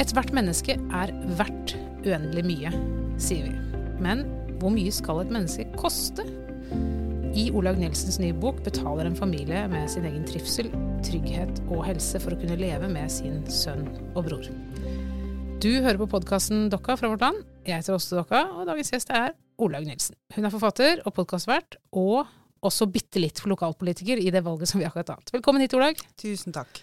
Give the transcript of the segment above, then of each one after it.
Ethvert menneske er verdt uendelig mye, sier vi. Men hvor mye skal et menneske koste? I Olaug Nilsens nye bok betaler en familie med sin egen trivsel, trygghet og helse for å kunne leve med sin sønn og bror. Du hører på podkasten Dokka fra vårt land. Jeg heter Åste Dokka, og dagens gjest er Olaug Nilsen. Hun er forfatter og podkastvert, og også bitte litt for lokalpolitiker i det valget som vi akkurat har hatt. Velkommen hit, Olaug. Tusen takk.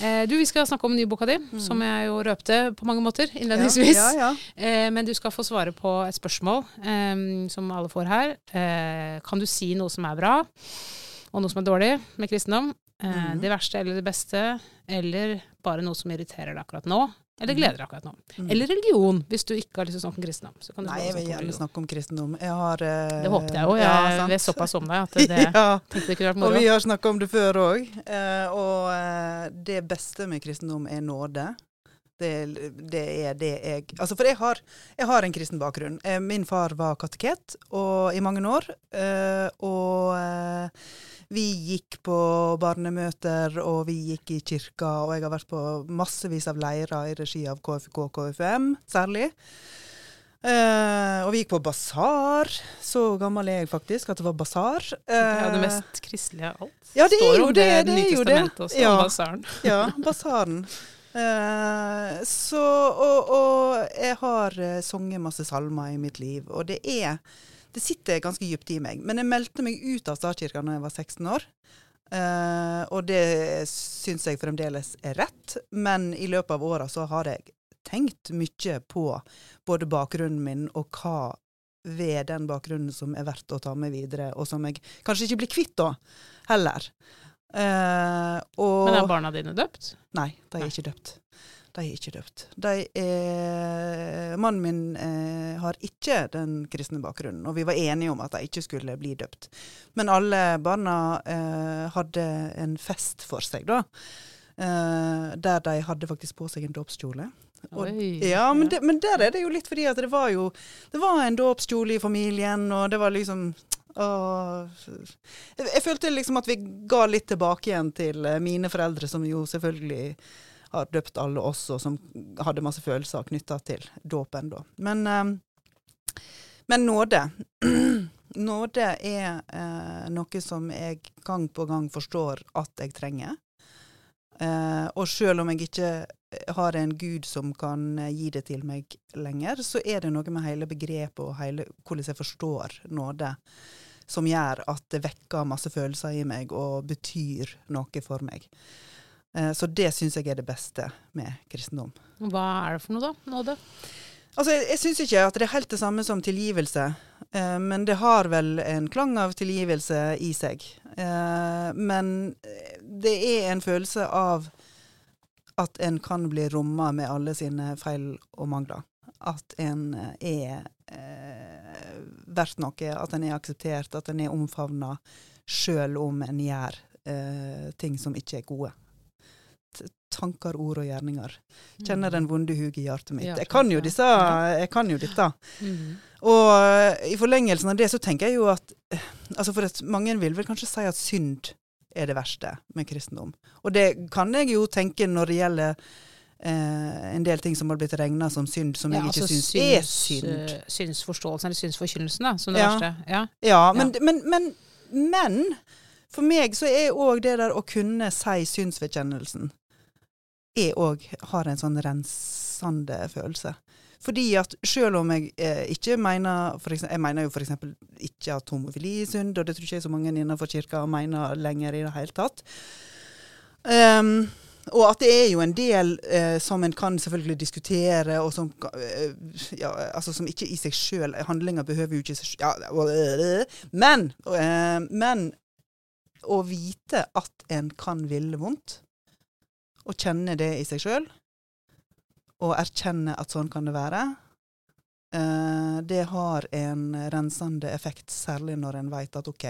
Eh, du, Vi skal snakke om den nye boka di, mm. som jeg jo røpte på mange måter innledningsvis. Ja, ja, ja. Eh, men du skal få svare på et spørsmål eh, som alle får her. Eh, kan du si noe som er bra, og noe som er dårlig med kristendom? Mm. Det verste eller det beste, eller bare noe som irriterer deg akkurat nå? Eller gleder deg akkurat nå. Mm. Eller religion, hvis du ikke har lyst til å snakke om kristendom. Nei, jeg vil gjerne snakke om kristendom. Jeg har uh, Det håpet jeg òg. Jeg ja, vet såpass om deg at det, ja. tenkte det kunne vært moro. Og vi har snakka om det før òg. Uh, eh, og uh, det beste med kristendom er nåde. Det, det, er det jeg Altså, for jeg har, jeg har en kristen bakgrunn. min far var kateket og, i mange år. og vi gikk på barnemøter, og vi gikk i kirka, og jeg har vært på massevis av leirer i regi av KFK og KFUM, særlig. Uh, og vi gikk på basar. Så gammel er jeg faktisk at det var basar. Uh, det er det mest kristelige av alt. Ja, det er jo det. det, det, er jo det. Også, ja, basaren. ja, basaren. Uh, så, og, og, jeg har sunget masse salmer i mitt liv, og det er det sitter ganske dypt i meg. Men jeg meldte meg ut av statskirka når jeg var 16 år. Uh, og det syns jeg fremdeles er rett. Men i løpet av åra så har jeg tenkt mye på både bakgrunnen min og hva ved den bakgrunnen som er verdt å ta med videre, og som jeg kanskje ikke blir kvitt da, heller. Uh, Men er barna dine døpt? Nei, de er ikke døpt. De er ikke døpt. De er, mannen min eh, har ikke den kristne bakgrunnen, og vi var enige om at de ikke skulle bli døpt. Men alle barna eh, hadde en fest for seg, da. Eh, der de hadde faktisk på seg en dåpskjole. ja, men, det, men, der er det jo litt fordi at det var jo Det var en dåpskjole i familien, og det var liksom jeg, jeg følte liksom at vi ga litt tilbake igjen til eh, mine foreldre, som jo selvfølgelig har døpt alle oss, og som hadde masse følelser knytta til dåpen, da. Men, eh, men nåde. nåde er eh, noe som jeg gang på gang forstår at jeg trenger. Eh, og selv om jeg ikke har en gud som kan eh, gi det til meg lenger, så er det noe med hele begrepet og hele, hvordan jeg forstår nåde, som gjør at det vekker masse følelser i meg og betyr noe for meg. Eh, så det syns jeg er det beste med kristendom. Hva er det for noe, da? Nåde? Altså, jeg, jeg syns ikke at det er helt det samme som tilgivelse, eh, men det har vel en klang av tilgivelse i seg. Eh, men det er en følelse av at en kan bli romma med alle sine feil og mangler. At en er eh, verdt noe, at en er akseptert, at en er omfavna, sjøl om en gjør eh, ting som ikke er gode tanker, ord og gjerninger. Kjenner den vonde hug i hjertet mitt. Jeg kan jo, disse, jeg kan jo dette. Mm. Og eh, i forlengelsen av det så tenker jeg jo at eh, altså For at mange vil vel kanskje si at synd er det verste med kristendom. Og det kan jeg jo tenke når det gjelder eh, en del ting som har blitt regna som synd, som ja, jeg ikke altså syns er synd. Uh, synsforståelsen, eller synsforkynnelsen, da, som det ja. verste. Ja, ja men, men, men, men, for meg så er òg det der å kunne si synsvedkjennelsen jeg òg har en sånn rensende følelse. Fordi at selv om jeg eh, ikke mener for eksempel, Jeg mener jo f.eks. ikke at homofili er synd, og det tror ikke jeg så mange innenfor kirka mener lenger i det hele tatt. Um, og at det er jo en del eh, som en kan selvfølgelig diskutere, og som, eh, ja, altså som ikke i seg sjøl Handlinger behøver jo ikke seg ja, Men, eh, men å vite at en kan ville vondt, å kjenne det i seg sjøl, og erkjenne at sånn kan det være, eh, det har en rensende effekt, særlig når en veit at OK,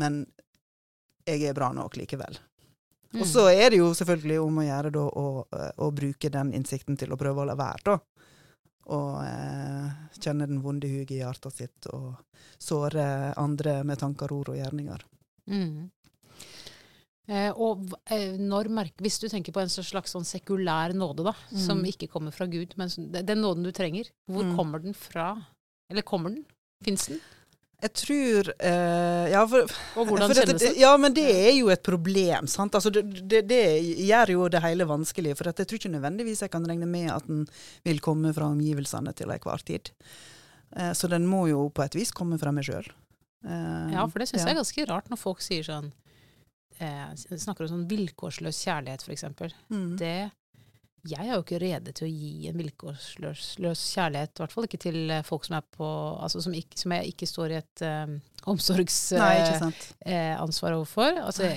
men jeg er bra nok likevel. Mm. Og så er det jo selvfølgelig om å gjøre da å, å, bruke den innsikten til å prøve å la være, da. Og eh, kjenne den vonde huget i hjertet sitt, og såre andre med tanker, ord og gjerninger. Mm. Eh, og eh, når merker, Hvis du tenker på en slags sånn sekulær nåde, da, som Mm. ikke kommer fra Gud, men den nåden du trenger, hvor Mm. kommer den fra? Eller kommer den? Fins den? Jeg tror eh, Ja, for, Og hvordan for kjennes det? Ja, men det er jo et problem, sant. Altså, det, det, det gjør jo det hele vanskelig. For at jeg tror ikke nødvendigvis jeg kan regne med at den vil komme fra omgivelsene til enhver tid. Eh, så den må jo på et vis komme fra meg sjøl. Ja, for det syns jeg er ganske rart når folk sier sånn eh, Snakker om sånn vilkårsløs kjærlighet, f.eks. Mm. Det Jeg er jo ikke rede til å gi en vilkårsløs kjærlighet, i hvert fall ikke til eh, folk som på Altså som, ikke, som jeg ikke står i et eh, omsorgsansvar sant. eh, overfor. Altså,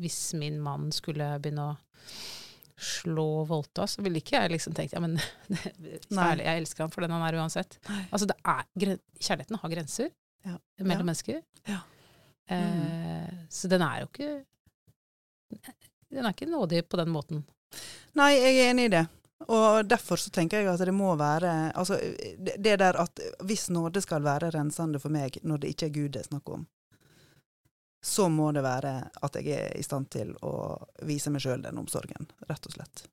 hvis min mann skulle begynne å slå voldta, så ville ikke jeg liksom tenkt ja, men kjærlig, jeg elsker han for den han er uansett. Altså, det er, kjærligheten har grenser Ja. mellom Ja. mennesker. Ja. Eh, så den er jo ikke Den er ikke nådig på den måten. Nei, jeg er enig i det. Og derfor så tenker jeg at det må være Altså, det der at hvis nåde skal være rensende for meg når det ikke er Gud det er snakk om, så må det være at jeg er i stand til å vise meg sjøl den omsorgen, rett og slett.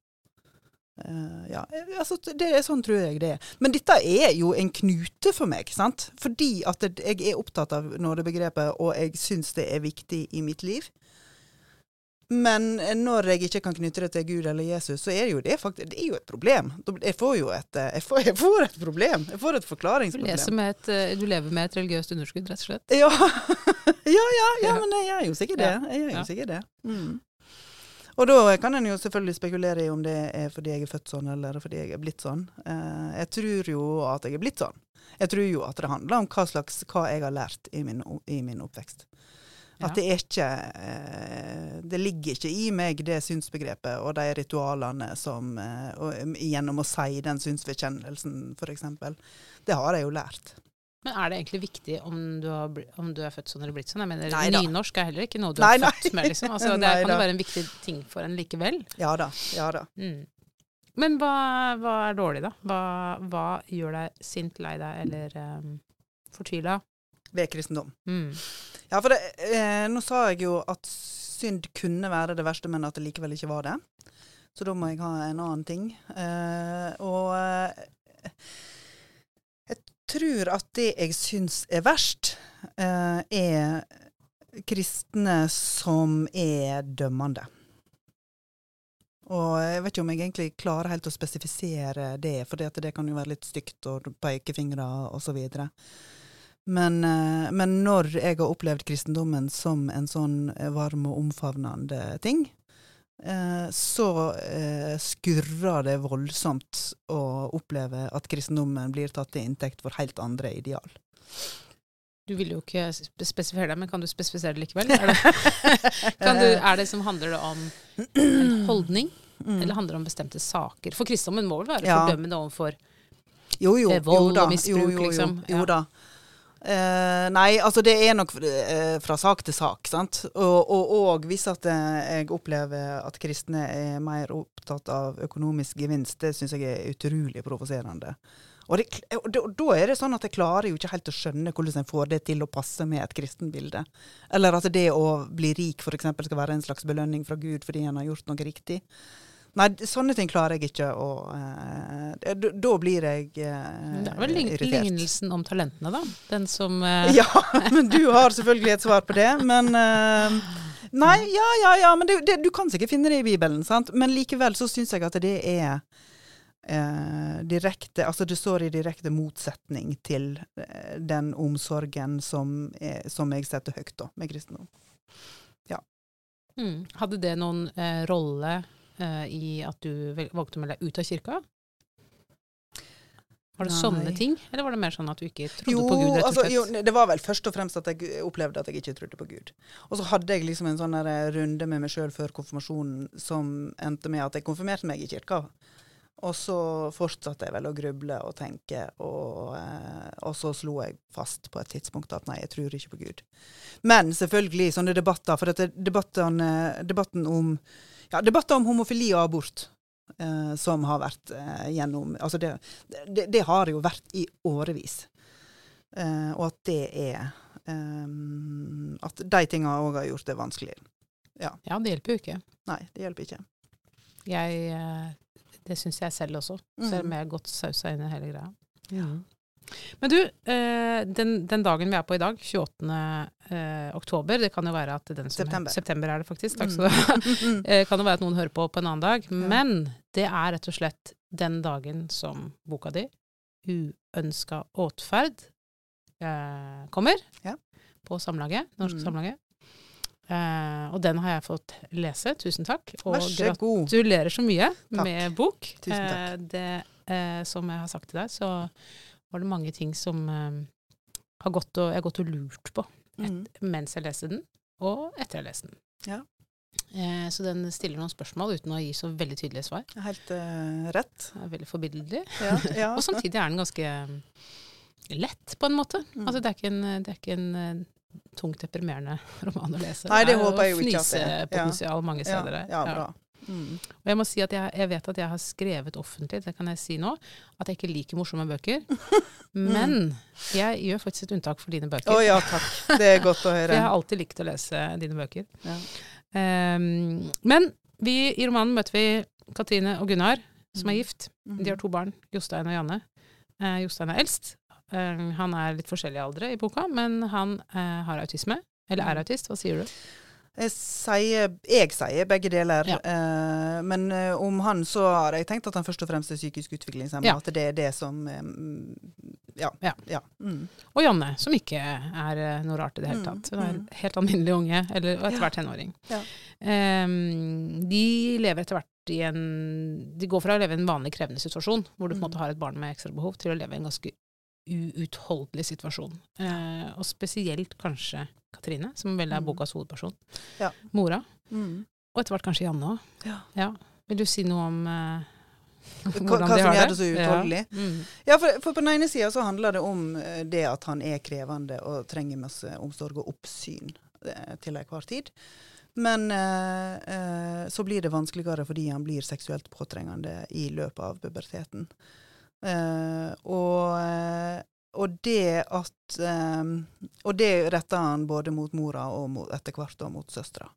Uh, ja, altså, det er sånn tror jeg det er. Men dette er jo en knute for meg, sant? Fordi at jeg er opptatt av nådebegrepet, og jeg syns det er viktig i mitt liv. Men når jeg ikke kan knytte det til Gud eller Jesus, så er det jo det faktisk det er jo et problem. Jeg får jo et, eh, jeg får, jeg får et problem. Jeg får et Du, forklaringsproblem. med et, eh, du lever med et religiøst underskudd, rett og slett. Ja. ja, ja, ja, Ja. men jeg gjør jo sikkert det. Jeg gjør jo sikkert det. Mm. Og da kan en jo selvfølgelig spekulere i om det er fordi jeg er født sånn, eller fordi jeg er blitt sånn. Eh, jeg tror jo at jeg er blitt sånn. Jeg tror jo at det handler om hva slags, hva jeg har lært i min, i min oppvekst. At det er ikke eh, Det ligger ikke i meg det synsbegrepet og de ritualene som eh, og, Gjennom å si den synsbekjennelsen, f.eks. Det har jeg jo lært. Men er det egentlig viktig om du, har, om du er født sånn eller blitt sånn? Jeg mener, Nei da. Nynorsk er heller ikke noe du Nei, er nei. født med, liksom. Altså, det Nei kan jo være en viktig ting for en likevel. Ja da. Ja da. Mm. Men hva, hva er dårlig, da? Hva, hva gjør deg sint, lei deg eller um, fortvila? Ved kristendom. Mm. Ja, for det, eh, nå sa jeg jo at synd kunne være det verste, men at det likevel ikke var det. Så da må jeg ha en annen ting. Eh, og eh, jeg tror at det jeg syns er verst, eh, er kristne som er dømmende. Og jeg vet ikke om jeg egentlig klarer helt å spesifisere det, for det kan jo være litt stygt å og pekefingre og så videre. Men, eh, men når jeg har opplevd kristendommen som en sånn eh, varm og omfavnende ting, eh, så skurrer det voldsomt å oppleve at kristendommen blir tatt til inntekt for helt andre ideal. Du vil jo ikke spe- spesifisere det, men kan du spesifisere det likevel? Er det, kan du, er det som handler det om en holdning, Mm. eller handler det om bestemte saker? For kristendommen må vel være Ja. fordømmende overfor Jo, jo. Vold jo og misbruk, jo, jo, jo, liksom. Ja. Jo da. Eh, nei, altså det er nok eh, fra sak til sak, sant. Og, og, og hvis at eh, jeg opplever at kristne er mer opptatt av økonomisk gevinst, det syns jeg er utrolig provoserende. Og, og da er det sånn at jeg klarer jo ikke helt å skjønne hvordan en får det til å passe med et kristenbilde. Eller at det å bli rik f.eks. skal være en slags belønning fra Gud fordi en har gjort noe riktig. Nei, sånne ting klarer jeg ikke å eh, Da blir jeg eh, Det er vel irritert. lignelsen om talentene, da? Den som eh, Ja, men du har selvfølgelig et svar på det. Men eh, Nei, ja, ja, ja. Men det, det, du kan sikkert finne det i Bibelen, sant. Men likevel så syns jeg at det er eh, direkte Altså det står i direkte motsetning til eh, den omsorgen som, er, som jeg setter høyt da, med kristendom. mm, Hadde det noen eh, rolle eh, i at du valgte å melde deg ut av kirka? Var det Nei. sånne ting, eller var det mer sånn at du ikke trodde Jo, på Gud, rett og altså, jo, det var vel først og fremst at jeg opplevde at jeg ikke trodde på Gud. Og så hadde jeg liksom en sånn eh, runde med meg sjøl før konfirmasjonen som endte med at jeg konfirmerte meg i kirka. Og så fortsatte jeg vel å gruble og tenke, og, eh, og så slo jeg fast på et tidspunkt at nei, jeg tror ikke på Gud. Men selvfølgelig sånne debatter, for dette debatten, debatten om ja, debatter om homofili og abort, eh, som har vært eh, gjennom Altså det, det, det har jo vært i årevis. Eh, og at det er eh, At de tinga òg har gjort det vanskelig. Ja. Ja, det hjelper jo ikke. Nei, det hjelper ikke. Jeg, eh, det syns jeg selv også, selv om jeg har godt sausa inn i hele greia. Ja. Men du, eh, den, den dagen vi er på i dag, 28. Eh, oktober, det kan jo være at den som September. september er det faktisk, takk Mm. skal du ha. Mm. Eh, kan jo være at noen hører på på en annen dag, men det er rett og slett den dagen som boka di, 'Uønska åtferd', kommer Ja. på Samlaget, Norsk Mm. Samlaget. Uh, og den har jeg fått lese, tusen takk. Og Vær gratulerer så mye Takk. med bok. Tusen takk. Uh, det, uh, som jeg har sagt til deg, så var det mange ting som eh, har gått og, jeg har gått og lurt på Mm. mens jeg leste den, og etter jeg leste den. Ja. Eh, så den stiller noen spørsmål uten å gi så veldig tydelige svar. Helt uh, rett. Det er veldig forbilledlig. Ja, ja. Og samtidig er den ganske eh, lett, på en måte. Mm. Altså, det er ikke en, det er ikke en tungt deprimerende roman å lese. Nei, det det håper jeg jo ikke at det er. Ja. Fnisepotensial mange ja, steder Ja, ja, bra. Mm. Og jeg må si at jeg, jeg vet at jeg har skrevet offentlig, det kan jeg si nå, at jeg ikke liker morsomme bøker. Men jeg gjør faktisk et unntak for dine bøker. Å ja, takk. Det er godt å høre. For jeg har alltid likt å lese dine bøker. Ja. Um, men vi, i romanen møter vi Katrine og Gunnar, som er Mm. gift. De har to barn, Jostein og Janne. Uh, Jostein er eldst. Uh, han er litt forskjellig i aldre i boka, men han uh, har autisme. Eller er Mm. autist, hva sier du? Jeg sier, jeg sier begge deler. Ja. Eh, men eh, om han så har jeg tenkt at han først og fremst er psykisk utviklingshemmet. Ja. At det er det som eh, Ja. Ja. ja. Mm. Og Janne, som ikke er eh, noe rart i det hele Mm, tatt. Hun er en mm. helt alminnelig unge, eller etter hvert tenåring. Ehm, de lever etter hvert i en De går fra å leve i en vanlig krevende situasjon, hvor du på en Mm. måte har et barn med ekstra behov, til å leve i en ganske uutholdelig situasjon. Eh, og spesielt kanskje Katrine, som vel er Mm. bokas hovedperson. Ja. Mora. Mm. Og etter hvert kanskje Janne òg. Ja. Vil du si noe om eh, Hva, hvordan hva de som gjør det så uutholdelig? Ja. Mm. Ja, for, for på den ene sida så handler det om eh, det at han er krevende og trenger masse omsorg og oppsyn eh, til enhver tid. Men eh, eh, så blir det vanskeligere fordi han blir seksuelt påtrengende i løpet av puberteten. Eh, og, og det at um, Og det retter han både mot mora og mot, etter hvert og mot søstera.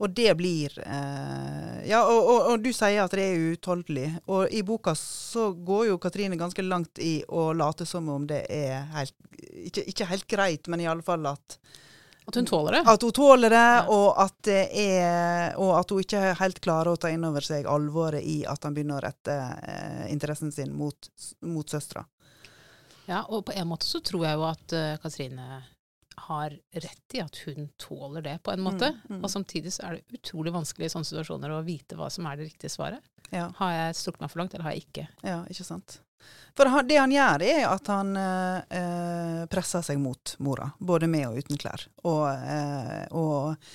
Og det blir uh, Ja, og, og, og du sier at det er uutholdelig. Og i boka så går jo Katrine ganske langt i å late som om det er helt Ikke, ikke helt greit, men i alle fall at At hun tåler det. at hun tåler det, Ja. og at det er Og at hun ikke helt klarer å ta inn over seg alvoret i at han begynner å rette uh, interessen sin mot, mot søstera. Ja, og på en måte så tror jeg jo at uh, Katrine har rett i at hun tåler det, på en måte. Mm, mm. Og samtidig så er det utrolig vanskelig i sånne situasjoner å vite hva som er det riktige svaret. Ja, Har jeg strukket meg for langt, eller har jeg ikke? ja, ikke sant. For han, det han gjør, er at han eh, eh, presser seg mot mora, både med og uten klær. Og, eh, og,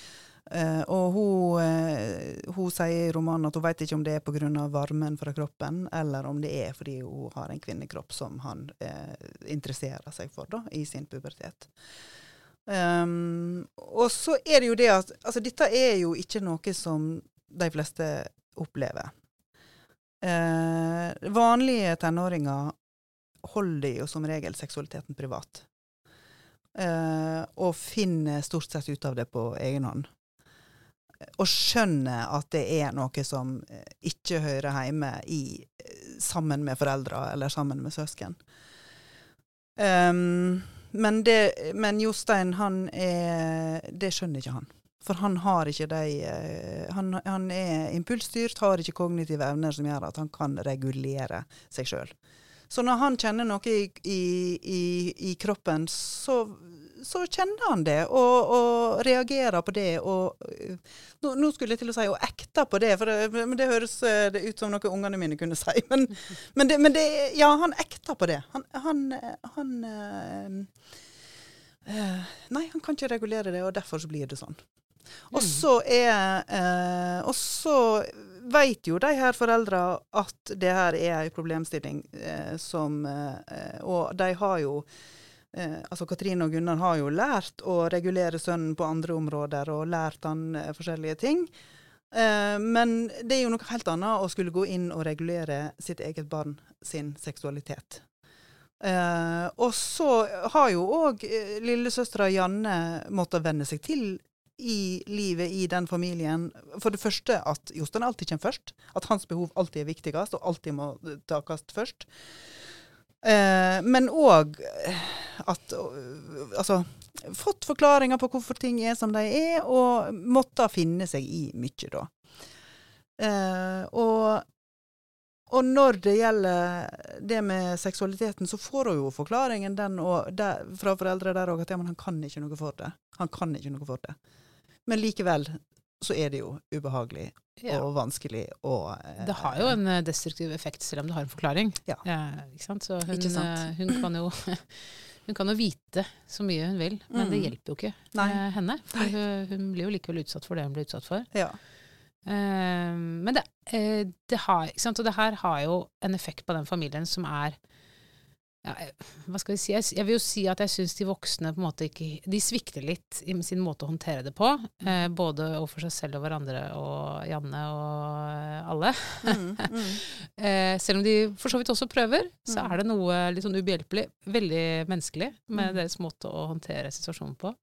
eh, og hun, uh, hun sier i romanen at hun vet ikke om det er pga. varmen fra kroppen, eller om det er fordi hun har en kvinnekropp som han uh, interesserer seg for da, i sin pubertet. Um, og så er det jo det at altså, dette er jo ikke noe som de fleste opplever. Vanlige tenåringer holder jo som regel seksualiteten privat. Og finner stort sett ut av det på egen hånd. Og skjønner at det er noe som eh, ikke hører hjemme i, eh, sammen med foreldre eller sammen med søsken. Um, men, det, men Jostein, han er Det skjønner ikke han. For han har ikke de eh, han, han er impulsstyrt, har ikke kognitive evner som gjør at han kan regulere seg sjøl. Så når han kjenner noe i, i, i, i kroppen, så, så kjenner han det, og, og reagerer på det. Og øh, nå, nå skulle jeg til å si og ekter på det, for det, men det høres øh, det ut som noe ungene mine kunne si. Men, men, det, men det, ja, han ekter på det. Han, han, han øh, øh, Nei, han kan ikke regulere det, og derfor så blir det sånn. Og så er eh, Og så vet jo de her foreldra at det her er ei problemstilling eh, som eh, Og de har jo eh, Altså Katrine og Gunnar har jo lært å regulere sønnen på andre områder og lært han eh, forskjellige ting. Eh, men det er jo noe helt annet å skulle gå inn og regulere sitt eget barn sin seksualitet. Eh, og så har jo òg eh, lillesøstera Janne måttet venne seg til i livet i den familien. For det første at Jostein alltid kommer først. At hans behov alltid er viktigst, og alltid må takes først. Eh, men òg at øh, Altså fått forklaringer på hvorfor ting er som de er, og måtte finne seg i mye, da. Eh, og, og når det gjelder det med seksualiteten, så får hun jo forklaringen den og der, fra foreldre der òg, at ja, men han kan ikke noe for det. Han kan ikke noe for det. Men likevel så er det jo ubehagelig Ja. og vanskelig og eh, Det har jo en eh, destruktiv effekt, selv om det har en forklaring. Ja. ja ikke sant? Så hun, sant. eh, hun kan jo hun kan jo vite så mye hun vil, men det Mm. hjelper jo ikke Nei. eh, henne. For hun, hun blir jo likevel utsatt for det hun blir utsatt for. Ja. Eh, men det, eh, det har? Og det her har jo en effekt på den familien som er ja, hva skal vi si? Jeg, vil jo si at jeg syns de voksne på en måte ikke De svikter litt i sin måte å håndtere det på. Eh, både overfor seg selv og hverandre og Janne og eh, alle. Mm, mm. Eh, selv om de for så vidt også prøver, så Mm. er det noe litt sånn ubehjelpelig, veldig menneskelig, med Mm. deres måte å håndtere situasjonen på.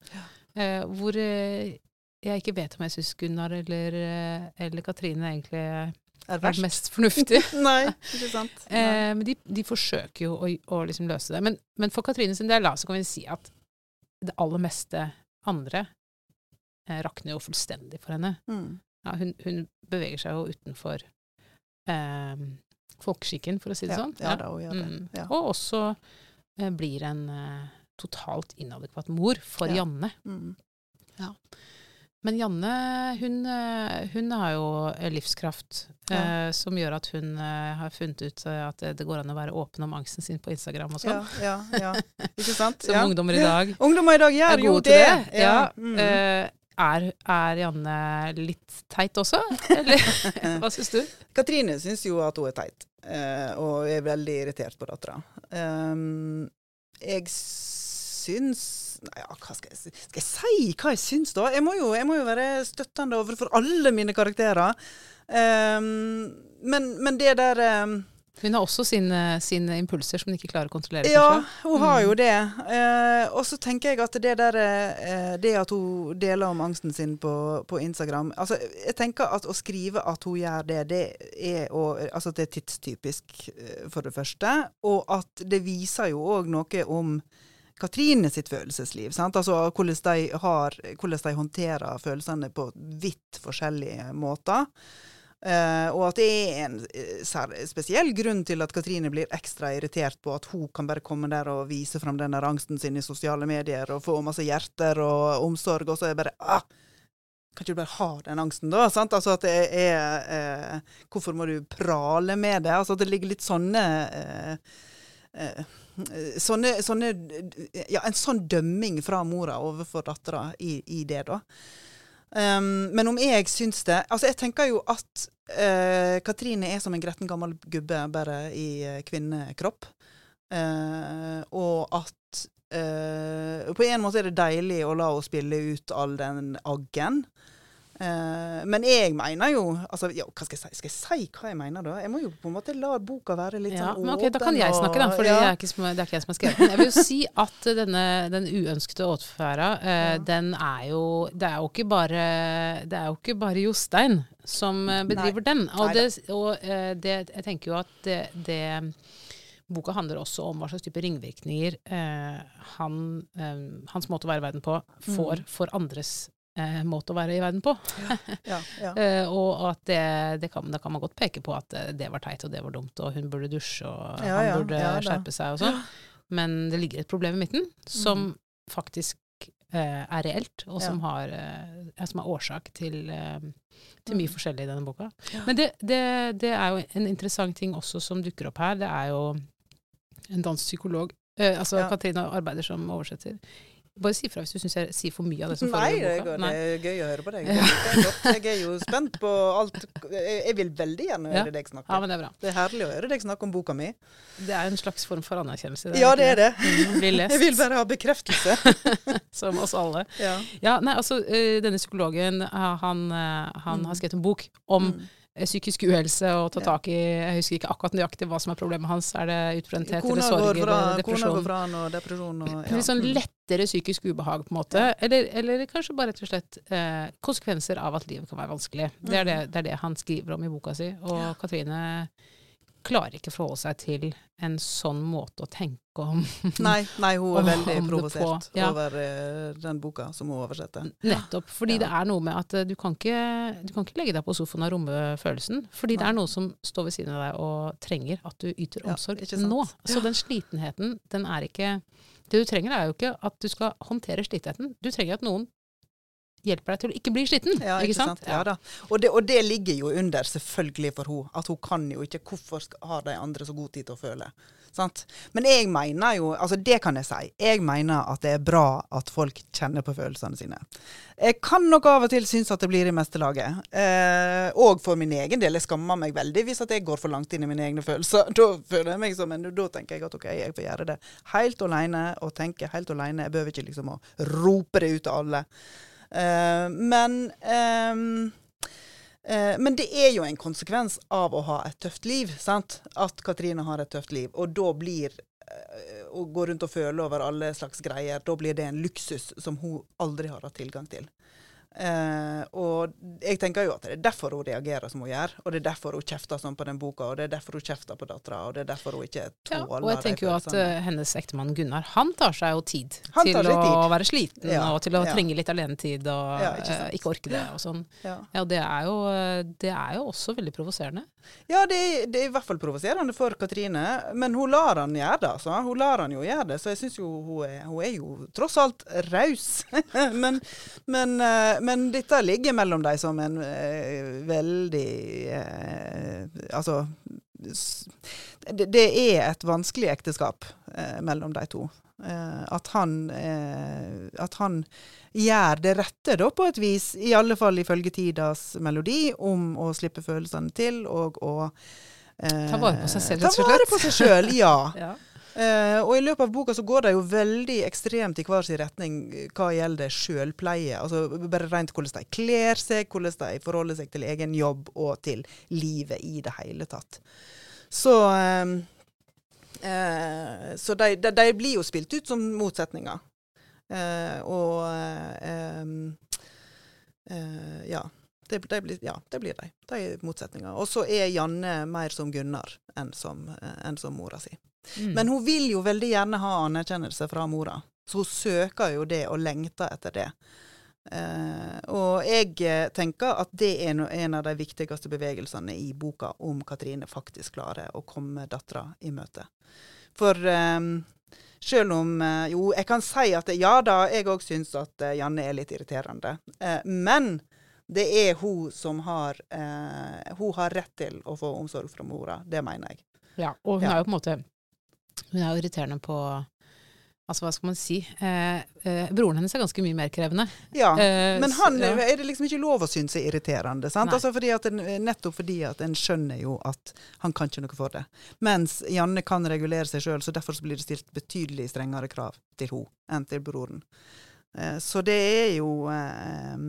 Eh, hvor eh, jeg ikke vet om jeg syns Gunnar eller, eh, eller Katrine egentlig er verst. mest fornuftig. Nei, ikke sant. Nei. Eh, men de, de forsøker jo å, å liksom løse det. Men, men for Katrine sin del da, så kan vi si at det aller meste andre eh, rakner jo fullstendig for henne. Mm. Ja, hun, hun beveger seg jo utenfor eh, folkeskikken, for å si det Ja, sånn. ja da, hun gjør det. Mm. Ja. Og også eh, blir en eh, totalt inadekvat mor for Ja. Janne. Mm. Men Janne, hun, eh, hun har jo livskraft livskraft eh, som gjør at hun eh, har funnet ut eh, at det, går an å være åpen om angsten sin på Instagram og sånn. Ja, ja, ja. Ikke sant? Som ja. ungdommer i dag Ungdommer i dag gjør jo det. det. Ja. Mm. Eh, er, er Janne litt teit også, eller hva syns du? Katrine syns jo at hun er teit, eh, og er veldig irritert på dattera. Um, jeg syns Nei, ja, hva skal jeg si? Skal jeg si hva jeg syns, da? Jeg må jo, jeg må jo være støttende overfor alle mine karakterer. Um, men, men det der um, Hun har også sine, sine impulser som hun ikke klarer å kontrollere. Ja, hun har Mm. jo det. Eh, og så tenker jeg at det der eh, Det at hun deler om angsten sin på, på Instagram Altså, jeg tenker at å skrive at hun gjør det, det er, å, altså det er tidstypisk, eh, for det første. Og at det viser jo òg noe om Katrine sitt følelsesliv. Altså hvordan de, har, hvordan de håndterer følelsene på vidt forskjellige måter. Uh, og at det er en sær, spesiell grunn til at Katrine blir ekstra irritert på at hun kan bare komme der og vise fram denne angsten sin i sosiale medier og få masse hjerter og omsorg, og så er det bare ah, Kan ikke du bare ha den angsten, da? Sant? Altså at det er uh, Hvorfor må du prale med det? Altså at det ligger litt sånne Sånne, sånne Ja, en sånn dømming fra mora overfor dattera i, i det, da. Um, men om jeg syns det Altså, jeg tenker jo at uh, Katrine er som en gretten gammel gubbe, bare i uh, kvinnekropp. Uh, og at eh, På en måte er det deilig å la henne spille ut all den aggen. Eh, men jeg mener jo altså, ja, Hva skal jeg si? Skal jeg si hva jeg mener, da? Jeg må jo på en måte la boka være litt Ja, sånn åpen. Okay, Da kan jeg snakke, da, for ja. det, er ikke, det er ikke jeg som har skrevet den. Jeg vil jo si at denne, den uønskede åtferda, uh, Ja. den er jo Det er jo ikke bare, det er jo ikke bare Jostein som bedriver bedriver den. Og, det, og uh, det, jeg tenker jo at det, det Boka handler også om hva slags type ringvirkninger eh, han, eh, hans måte å være i verden på får Mm. for andres eh, måte å være i verden på. Ja, ja. Eh, og at det, det kan, da kan man godt peke på at eh, det var teit og det var dumt, og hun burde dusje og han burde skjerpe seg og sånn. Men det ligger et problem i midten som faktisk eh, er reelt, og Mm. Som, har, eh, som er årsak til, til mye Mm. forskjellig i denne boka. Men det, det, det er jo en interessant ting også som dukker opp her. Det er jo en dansk psykolog. Eh, altså Ja. Katrine arbeider som oversetter. Bare si fra hvis du syns jeg sier for mye av det som foregår i boka. Nei. det er gøy å høre på deg. Jeg, er jo spent på alt. Jeg vil veldig gjerne Ja. høre deg snakke. Ja, men det er bra. Det er herlig å høre deg snakke om boka mi. Det er en slags form for anerkjennelse. Ja, det er det. Mm, Jeg vil bare ha bekreftelse. som oss alle. Ja. Ja, nei, altså, eh, denne psykologen, eh, han, eh, han Mm. har skrevet en bok om Mm. psykisk uhelse og ta tak i Jeg husker ikke akkurat nøyaktig hva som er problemet hans. Er det utbrenthet eller sorg eller depresjon? kona går fra han og depresjon og Litt sånn Mm. Lettere psykisk ubehag, på en måte. Eller, eller kanskje bare rett og slett eh, konsekvenser av at livet kan være vanskelig. Det er det, det er det han skriver om i boka si. Og Mm. Ja. Katrine klarer ikke forholde seg til en sånn måte å tenke om Nei, nei, hun er veldig provosert ja. over eh, den boka som hun oversetter. Nettopp. Fordi Ja. det er noe med at eh, du kan, ikke, du kan ikke legge deg på sofaen og romme følelsen. Fordi det er noe som står ved siden av deg og trenger at du yter omsorg ja, nå. Så den slitenheten, den er ikke Det du trenger er jo ikke at du skal håndtere slitenheten. Du trenger at noen hjelper deg til å ikke bli sliten. Ja, ikke sant? Ja da. Og det, og det ligger jo under, selvfølgelig for hun. at hun kan jo ikke Hvorfor har de andre så god tid til å føle? Sant? Men jeg mener jo, altså det kan jeg si, jeg mener at det er bra at folk kjenner på følelsene sine. Jeg kan nok av og til synes at det blir i meste laget. Eh, og for min egen del. Jeg skammer meg veldig hvis at jeg går for langt inn i mine egne følelser. Da føler jeg meg som en, da tenker jeg at OK, jeg får gjøre det helt alene, og tenke helt alene. Jeg behøver ikke liksom å rope det ut til alle. Eh, men ehm, eh, men det er jo en konsekvens av å ha et tøft liv. sant? At Katrine har et tøft liv. Og da blir eh, å gå rundt og føle over alle slags greier, da blir det en luksus som hun aldri har hatt tilgang til. Eh, og jeg tenker jo at det er derfor hun reagerer som hun gjør, og det er derfor hun kjefter sånn på den boka, og det er derfor hun kjefter på dattera, og det er derfor hun ikke Ja, tåler og jeg tenker jo at eh, hennes ektemann Gunnar, han tar seg jo tid Han til å tid. være sliten Ja, og til å ja. trenge litt alenetid og Ja, ikke uh, ikke orke det og sånn. ja. Ja, og det er jo, det er jo også veldig provoserende. Ja, det er, det er i hvert fall provoserende for Katrine, men hun lar han gjøre det. Altså. Hun lar han jo gjøre det, så jeg syns jo hun er, hun er jo tross alt raus. men, men, men dette ligger mellom dem som en eh, veldig eh, Altså det, det er et vanskelig ekteskap eh, mellom de to. Eh, at han eh, At han gjør det rette, da, på et vis, i alle fall ifølge Tidas melodi, om å slippe følelsene til og å eh, Ta vare på seg selv, rett og slett. Ta vare på seg sjøl, ja. Ja. Eh, og i løpet av boka så går det jo veldig ekstremt i hver sin retning eh, hva gjelder sjølpleie. Altså bare rent hvordan de kler seg, hvordan de forholder seg til egen jobb og til livet i det hele tatt. Så eh, eh, Så de, de, de blir jo spilt ut som motsetninger. Eh, og eh, ja. Det, de blir, ja, det blir de. De er motsetninger. Og så er Janne mer som Gunnar enn som, enn som mora si. Mm. Men hun vil jo veldig gjerne ha anerkjennelse fra mora. Så hun søker jo det og lengter etter det. Uh, og jeg eh, tenker at det er no, en av de viktigste bevegelsene i boka om Katrine faktisk klarer å komme dattera i møte. For um, selv om uh, Jo, jeg kan si at ja da, jeg òg syns at uh, Janne er litt irriterende. Men det er hun som har Hun har rett til å få omsorg fra mora. Det mener jeg. Ja, og hun Ja. er jo på en måte Hun er jo irriterende på Altså, hva skal man si? Eh, eh, broren hennes er ganske mye mer krevende. Ja. Eh, Men han han ja. er det liksom ikke lov å synes er irriterende. Sant? Altså fordi en, nettopp fordi at en skjønner jo at han kan ikke noe for det. Mens Janne kan regulere seg sjøl, så derfor så blir det stilt betydelig strengere krav til henne enn til broren. Eh, så det er jo eh,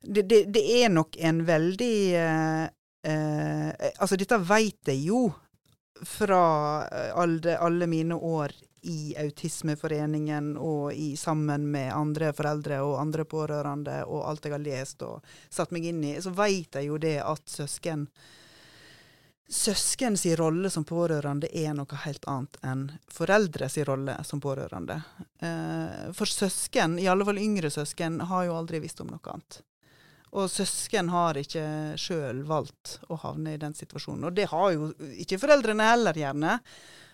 det, det, det er nok en veldig eh, eh, Altså, dette veit jeg jo fra eh, alle, alle mine år i Autismeforeningen og i, sammen med andre foreldre og andre pårørende og alt jeg har lest og satt meg inn i, så veit jeg jo det at søsken Søskens rolle som pårørende er noe helt annet enn foreldres rolle som pårørende. Eh, for søsken, i alle fall yngre søsken, har jo aldri visst om noe annet. Og søsken har ikke sjøl valgt å havne i den situasjonen. Og det har jo ikke foreldrene heller, gjerne.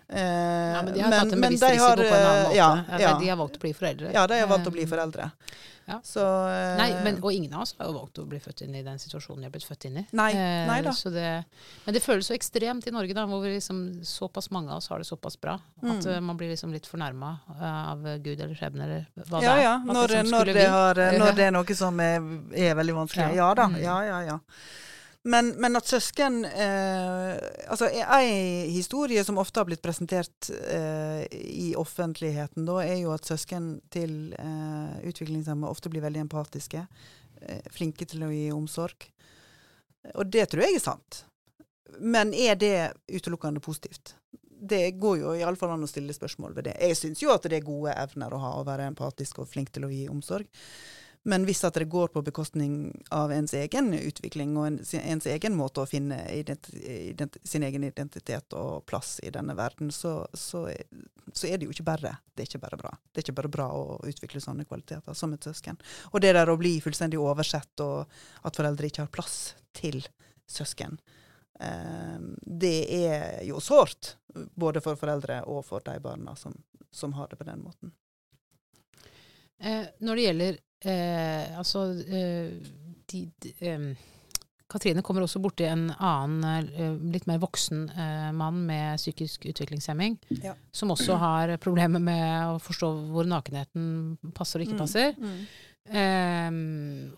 Eh, Ja, men de har tatt en bevisst risiko har, på en annen eh, måte. Ja, Ja, ja. De har valgt å bli foreldre. ja, de har valgt å bli Eh, foreldre. ja. Så, eh, Nei, men, og ingen av oss har jo valgt å bli født inn i den situasjonen de har blitt født inn i. Nei, Eh, nei da. Så det, men det føles så ekstremt i Norge, da, hvor vi liksom, såpass mange av oss har det såpass bra. At Mm. eh, man blir liksom litt fornærma av Gud eller skjebne eller hva ja, det er. ja. At Når, liksom, når, det har, Ja. når det er noe som er, er veldig vanskelig. Ja. Ja da. Mm. Ja, ja, ja. Men, men at søsken eh, Altså, en historie som ofte har blitt presentert eh, i offentligheten, da, er jo at søsken til eh, utviklingshemmede ofte blir veldig empatiske. Eh, flinke til å gi omsorg. Og det tror jeg er sant. Men er det utelukkende positivt? Det går jo iallfall an å stille spørsmål ved det. Jeg syns jo at det er gode evner å ha, å være empatisk og flink til å gi omsorg. Men hvis at det går på bekostning av ens egen utvikling og en, ens egen måte å finne identi, identi, sin egen identitet og plass i denne verden, så, så, så, er det jo ikke bare det er ikke bare bra. Det er ikke bare bra å utvikle sånne kvaliteter som et søsken. Og det der å bli fullstendig oversett og at foreldre ikke har plass til søsken, eh, det er jo sårt. Både for foreldre og for de barna som, som har det på den måten. Eh, når det gjelder eh, altså eh, de, de, eh, Katrine kommer også borti en annen, eh, litt mer voksen eh, mann med psykisk utviklingshemming, ja. som også har problemer med å forstå hvor nakenheten passer og ikke mm. passer. Mm. Um,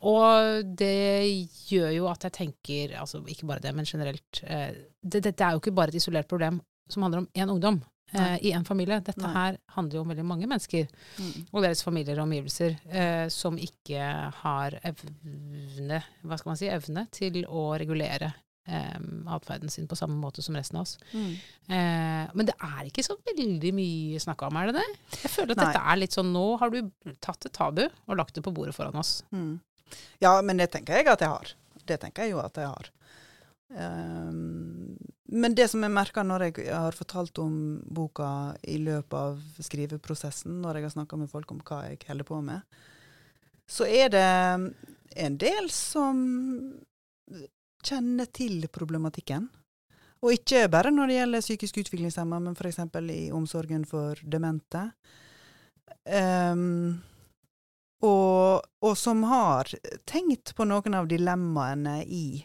og det gjør jo at jeg tenker, altså ikke bare det, men generelt uh, det, det er jo ikke bare et isolert problem som handler om én ungdom eh, i en familie. Dette Nei. her handler jo om veldig mange mennesker mm. og deres familier og omgivelser eh, som ikke har evne, hva skal man si, evne til å regulere eh, atferden sin på samme måte som resten av oss. Mm. Eh, men det er ikke så veldig mye snakka om, er det det? Jeg føler at Nei. dette er litt sånn Nå har du tatt et tabu og lagt det på bordet foran oss. Mm. Ja, men det tenker jeg at jeg har. Det tenker jeg jo at jeg har. Um, men det som jeg merker når jeg har fortalt om boka i løpet av skriveprosessen, når jeg har snakka med folk om hva jeg holder på med, så er det en del som kjenner til problematikken. Og ikke bare når det gjelder psykisk utviklingshemma, men f.eks. i omsorgen for demente. Um, og, og, som har tenkt på noen av dilemmaene i,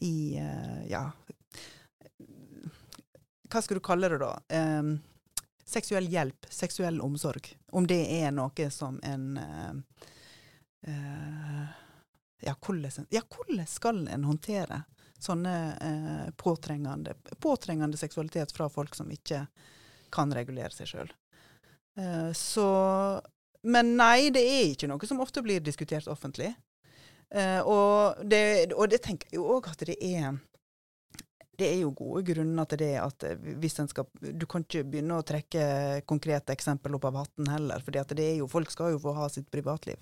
i uh, ja, hva skal du kalle det da? Seksuell hjelp, seksuell omsorg. Om det er noe som en uh, ja, hvordan, ja, skal en håndtere sånne eh, påtrengende, påtrengende, seksualitet fra folk som ikke kan regulere seg sjøl? så Men nei, det er ikke noe som ofte blir diskutert offentlig. Og, det, og det tenker jeg jo òg at det er det er jo gode grunner til det. at eh, hvis en skal, Du kan ikke begynne å trekke konkrete eksempel opp av hatten heller. for folk skal jo få ha sitt privatliv.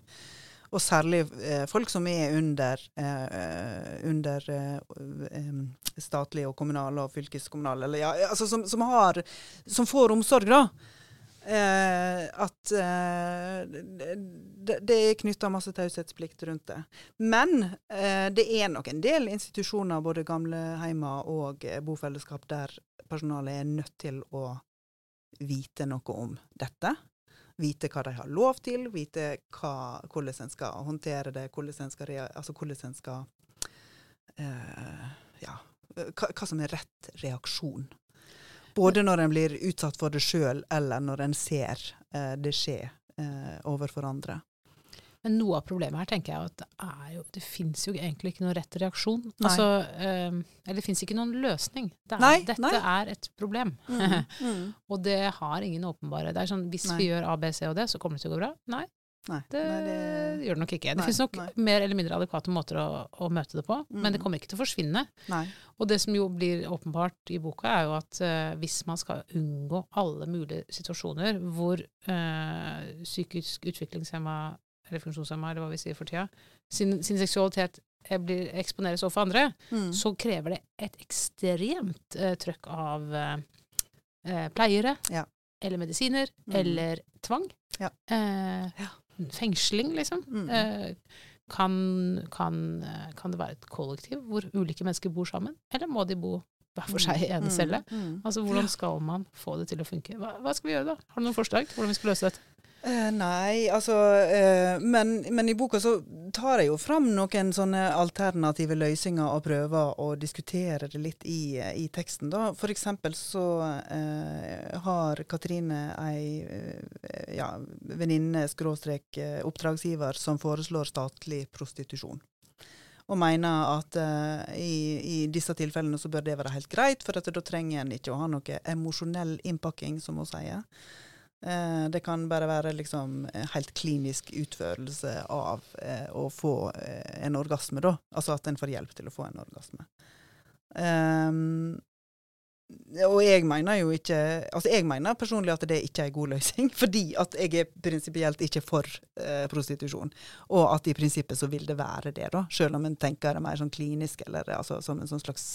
Og særlig eh, folk som er under, eh, under eh, statlig og kommunal og fylkeskommunal, eller ja, altså som, som, har, som får omsorg, da. Eh, at eh, det, det, er knytta masse taushetsplikt rundt det. Men eh, det er nok en del institusjoner, både gamleheimer og eh, bofellesskap, der personalet er nødt til å vite noe om dette. Vite hva de har lov til, vite hva, hvordan en skal håndtere det, hvordan en skal, altså hvordan en skal eh, Ja, hva, hva som er rett reaksjon både når en blir utsatt for det sjøl, eller når en ser eh, det skje eh, overfor andre. Men noe av problemet her tenker jeg at det, jo, det fins jo egentlig ikke noen rett reaksjon. Altså, eh, eller det fins ikke noen løsning. Det er, nei, dette nei. er et problem. Mm, mm. og det har ingen åpenbare Det er sånn, Hvis nei. vi gjør A, B, C og D, så kommer det til å gå bra. Nei, Nei, det, nei, det, gjør det nok ikke. Det finnes nok nei. mer eller mindre adekvate måter å, å møte det på, mm. men det mm. kommer ikke til å forsvinne. Og det som jo blir åpenbart i boka, er jo at uh, hvis man skal unngå alle mulige situasjoner hvor uh, psykisk utviklingshemma eller funksjonshemma, eller hva vi sier for tida, sin, sin seksualitet blir, eksponeres overfor andre, mm. så krever det et ekstremt uh, trøkk av pleiere. Ja. Eller medisiner. Mm. Eller tvang. Ja. ja fengsling, liksom. Mm. Eh, kan, kan, eh, kan, det være et kollektiv hvor ulike mennesker bor sammen, eller må de bo hver for seg i ene mm. celle? Mm. Altså, Hvordan skal man få det til å funke? Hva, hva skal vi gjøre da? Har du noen forslag til hvordan vi skal løse dette? Uh, nei, altså uh, men, men, i boka så tar jeg jo fram noen sånne alternative løsninger og prøver å diskutere det litt i, i teksten. da. For eksempel så uh, har Katrine ei ja, venninne, skråstrek oppdragsgiver, som foreslår statlig prostitusjon. Og mener at i, i, disse tilfellene så bør det være helt greit, for da trenger en ikke å ha noe emosjonell innpakking, som hun sier. Eh, det kan bare være liksom helt klinisk utførelse av eh, å få eh, en orgasme, da. Altså at en får hjelp til å få en orgasme. Um, og jeg mener jo ikke Altså jeg mener personlig at det ikke er en god løsning, fordi at jeg er prinsipielt ikke for eh, prostitusjon. Og at i prinsippet så vil det være det, da. Selv om en tenker det mer sånn klinisk, eller altså som en sånn slags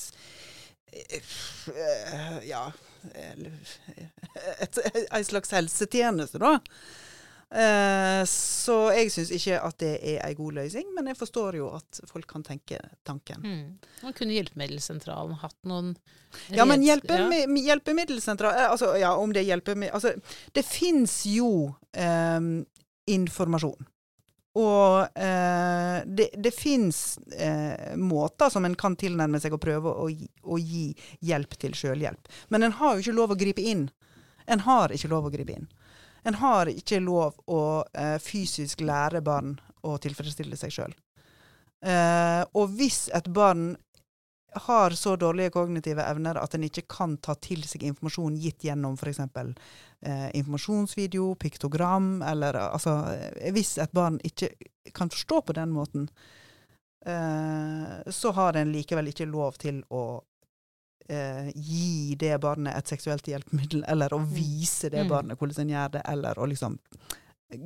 Ja En slags helsetjeneste, da. Eh, så jeg syns ikke at det er en god løsning, men jeg forstår jo at folk kan tenke tanken. Mm. Man kunne Hjelpemiddelsentralen hatt noen Ja, men hjelpemi ja. hjelpemiddelsentral eh, altså, Ja, om det hjelper Altså, det fins jo eh, informasjon. Og eh, det, det fins eh, måter som en kan tilnærme seg å prøve å, gi- å gi hjelp til sjølhjelp. Men en har jo ikke lov å gripe inn. En har ikke lov å gripe inn. En har ikke lov å eh, fysisk lære barn å tilfredsstille seg sjøl. Eh, og hvis et barn har så dårlige kognitive evner at en ikke kan ta til seg informasjon gitt gjennom f.eks. Eh, informasjonsvideo, piktogram, eller eh, altså eh, Hvis et barn ikke kan forstå på den måten, eh, så har en likevel ikke lov til å eh, gi det barnet et seksuelt hjelpemiddel, eller å vise det Mm. barnet hvordan en gjør det, eller å liksom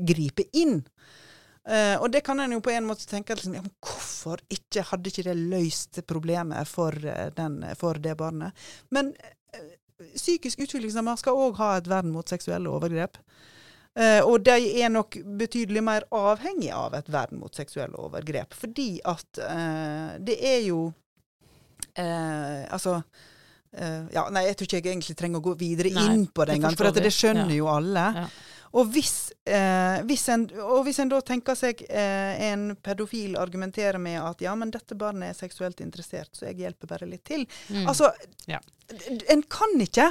gripe inn. Eh, og det kan en jo på en måte tenke liksom, ja, hvorfor ikke, hadde ikke det løst problemet for, eh, den, for det barnet? Men uh, psykisk utviklingshemma skal òg ha et vern mot seksuelle overgrep. Uh, og de er nok betydelig mer avhengig av et vern mot seksuelle overgrep, fordi at det er jo Altså ja, Nei, jeg tror ikke jeg egentlig trenger å gå videre Nei, inn på det det engang, for at det skjønner Ja. jo alle. Ja. Og hvis, eh, hvis en, og hvis en da tenker seg eh, en pedofil argumenterer med at ja, men dette barnet er seksuelt interessert, så jeg hjelper bare litt til. Mm. Altså, Ja. en kan ikke.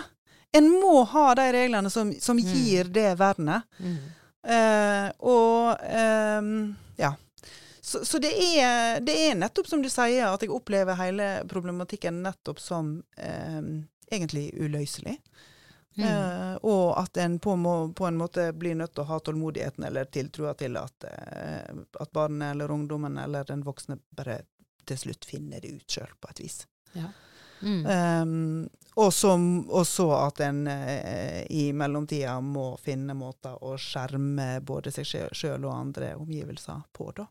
En må ha de reglene som, som Mm. gir det vernet. Mm. Eh, og ehm, ja. Så, så det, er, det er nettopp som du sier, at jeg opplever hele problematikken nettopp som ehm, egentlig uløselig. Mm. Eh, og at en på, må, på en måte blir nødt til å ha tålmodigheten eller tiltrua til at, eh, at barnet eller ungdommen eller den voksne bare til slutt finner det ut sjøl, på et vis. Mm. Um, og, så, og så at en eh, i mellomtida må finne måter å skjerme både seg sjøl og andre omgivelser på, da.